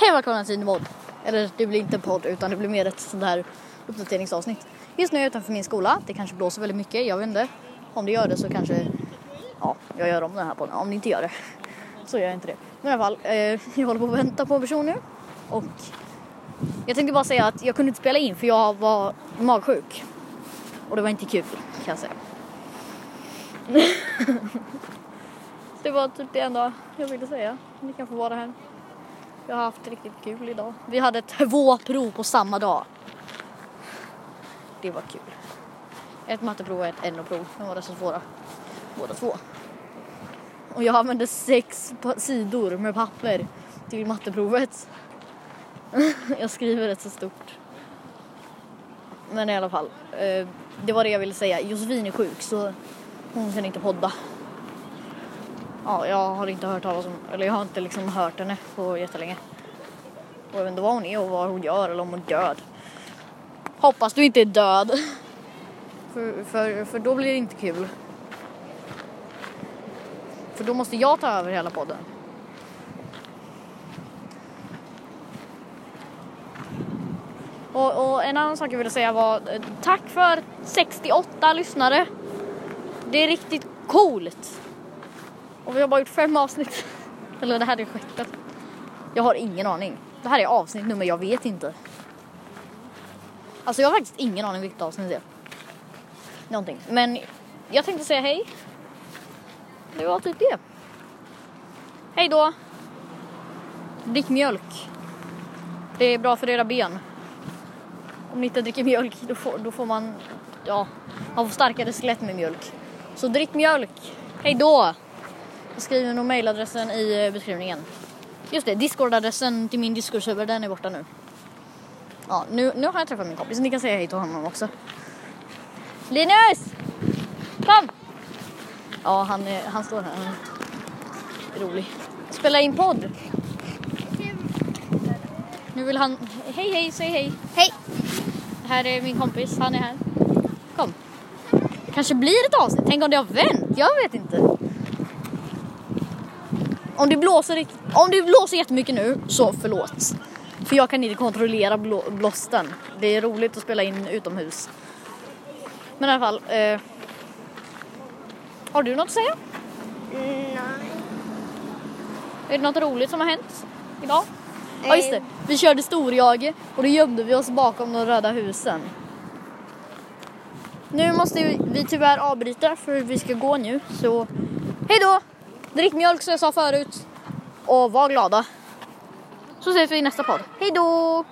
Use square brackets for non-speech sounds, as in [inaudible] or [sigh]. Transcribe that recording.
Hej och välkomna till en podd. Eller det blir inte en podd utan det blir mer ett sånt här uppdateringsavsnitt. Just nu är jag utanför min skola. Det kanske blåser väldigt mycket, jag vet inte. Om det gör det så kanske, ja, jag gör om den här podden. Om det inte gör det så gör jag inte det. Men i alla fall, eh, [laughs] jag håller på att vänta på en person nu. Och jag tänkte bara säga att jag kunde inte spela in för jag var magsjuk. Och det var inte kul kan jag säga. [laughs] det var typ det enda jag ville säga. Ni kan få vara här. Jag har haft riktigt kul idag. Vi hade två [laughs] prov på samma dag. Det var kul. Ett matteprov och ett NO-prov. De var rätt så svåra. Båda två. Och jag använde sex sidor med papper till matteprovet. [laughs] jag skriver rätt så stort. Men i alla fall. Eh, det var det jag ville säga. Josefin är sjuk så hon kan inte podda. Ja, jag har inte hört talas om, eller jag har inte liksom hört henne på jättelänge. Och jag vet inte vad hon är och vad hon gör eller om hon är död. Hoppas du inte är död. För, för, för då blir det inte kul. För då måste jag ta över hela podden. Och, och en annan sak jag ville säga var eh, tack för 68 lyssnare. Det är riktigt coolt. Och vi har bara gjort fem avsnitt. Eller det här är sjätte. Jag har ingen aning. Det här är avsnitt nummer, jag vet inte. Alltså jag har faktiskt ingen aning vilket avsnitt det är. Någonting. Men jag tänkte säga hej. Det var typ det. Hej då. Drick mjölk. Det är bra för era ben. Om ni inte dricker mjölk då får, då får man, ja, man får starkare skelett med mjölk. Så drick mjölk. Hej då. Skriver nog mailadressen i beskrivningen. Just det, discordadressen till min discordserver den är borta nu. Ja, nu, nu har jag träffat min kompis, ni kan säga hej till honom också. Linus! Kom! Ja, han, är, han står här. Han är rolig. Spela in podd. Nu vill han... Hej, hej, säg hej. Hej! Här är min kompis, han är här. Kom. Kanske blir ett avsnitt. Tänk om det har vänt. Jag vet inte. Om det blåser, om det blåser jättemycket nu, så förlåt. För jag kan inte kontrollera blå, blåsten. Det är roligt att spela in utomhus. Men i alla fall. Eh, har du något att säga? Nej. Är det något roligt som har hänt idag? Ja just det, vi körde storjage och då gömde vi oss bakom de röda husen. Nu måste vi tyvärr avbryta för vi ska gå nu så hej då! Drick mjölk som jag sa förut och var glada. Så ses vi i nästa podd. Hej då!